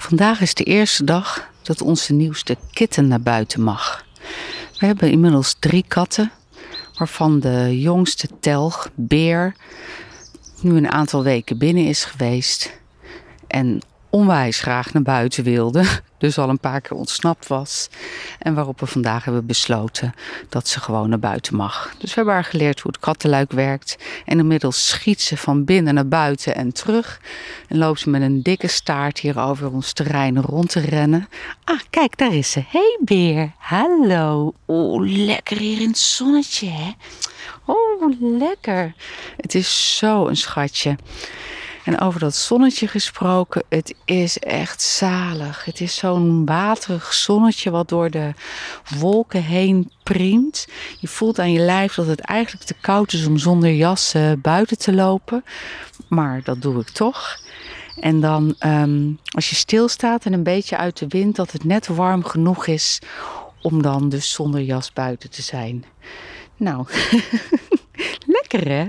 Vandaag is de eerste dag dat onze nieuwste kitten naar buiten mag. We hebben inmiddels drie katten, waarvan de jongste telg, Beer, nu een aantal weken binnen is geweest en onwijs graag naar buiten wilde. Dus al een paar keer ontsnapt was. En waarop we vandaag hebben besloten dat ze gewoon naar buiten mag. Dus we hebben haar geleerd hoe het kattenluik werkt. En inmiddels schiet ze van binnen naar buiten en terug. En loopt ze met een dikke staart hier over ons terrein rond te rennen. Ah, kijk, daar is ze. Hey beer, hallo. Oeh, lekker hier in het zonnetje, hè? Oh, lekker. Het is zo een schatje. En over dat zonnetje gesproken, het is echt zalig. Het is zo'n waterig zonnetje wat door de wolken heen priemt. Je voelt aan je lijf dat het eigenlijk te koud is om zonder jas buiten te lopen. Maar dat doe ik toch. En dan um, als je stilstaat en een beetje uit de wind, dat het net warm genoeg is om dan dus zonder jas buiten te zijn. Nou, lekker hè?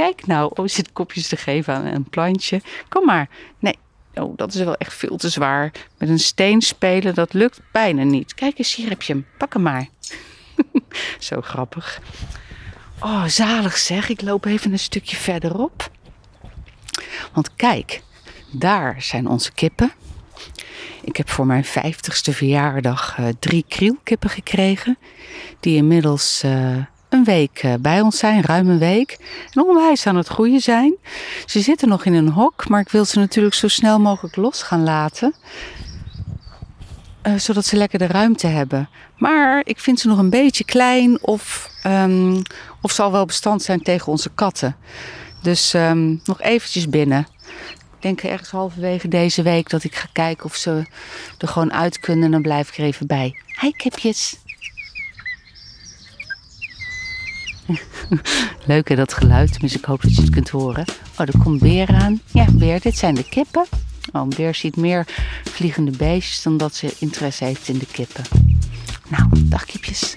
Kijk nou, oh, zit kopjes te geven aan een plantje. Kom maar. Nee, oh, dat is wel echt veel te zwaar. Met een steen spelen, dat lukt bijna niet. Kijk eens, hier heb je hem. Pak hem maar. Zo grappig. Oh, zalig zeg. Ik loop even een stukje verderop. Want kijk, daar zijn onze kippen. Ik heb voor mijn vijftigste verjaardag uh, drie krielkippen gekregen. Die inmiddels uh, een week eh, bij ons zijn, ruim een week. En onwijs aan het groeien zijn. Ze zitten nog in een hok, maar ik wil ze natuurlijk zo snel mogelijk los gaan laten. Uh, zodat ze lekker de ruimte hebben. Maar ik vind ze nog een beetje klein of, um, of zal wel bestand zijn tegen onze katten. Dus um, nog eventjes binnen. Ik denk ergens halverwege deze week dat ik ga kijken of ze er gewoon uit kunnen. En dan blijf ik er even bij. Hi kipjes. Leuk dat geluid. Dus ik hoop dat je het kunt horen. Oh, er komt Beer aan. Ja, Beer, dit zijn de kippen. Oh, Beer ziet meer vliegende beestjes dan dat ze interesse heeft in de kippen. Nou, dag kipjes.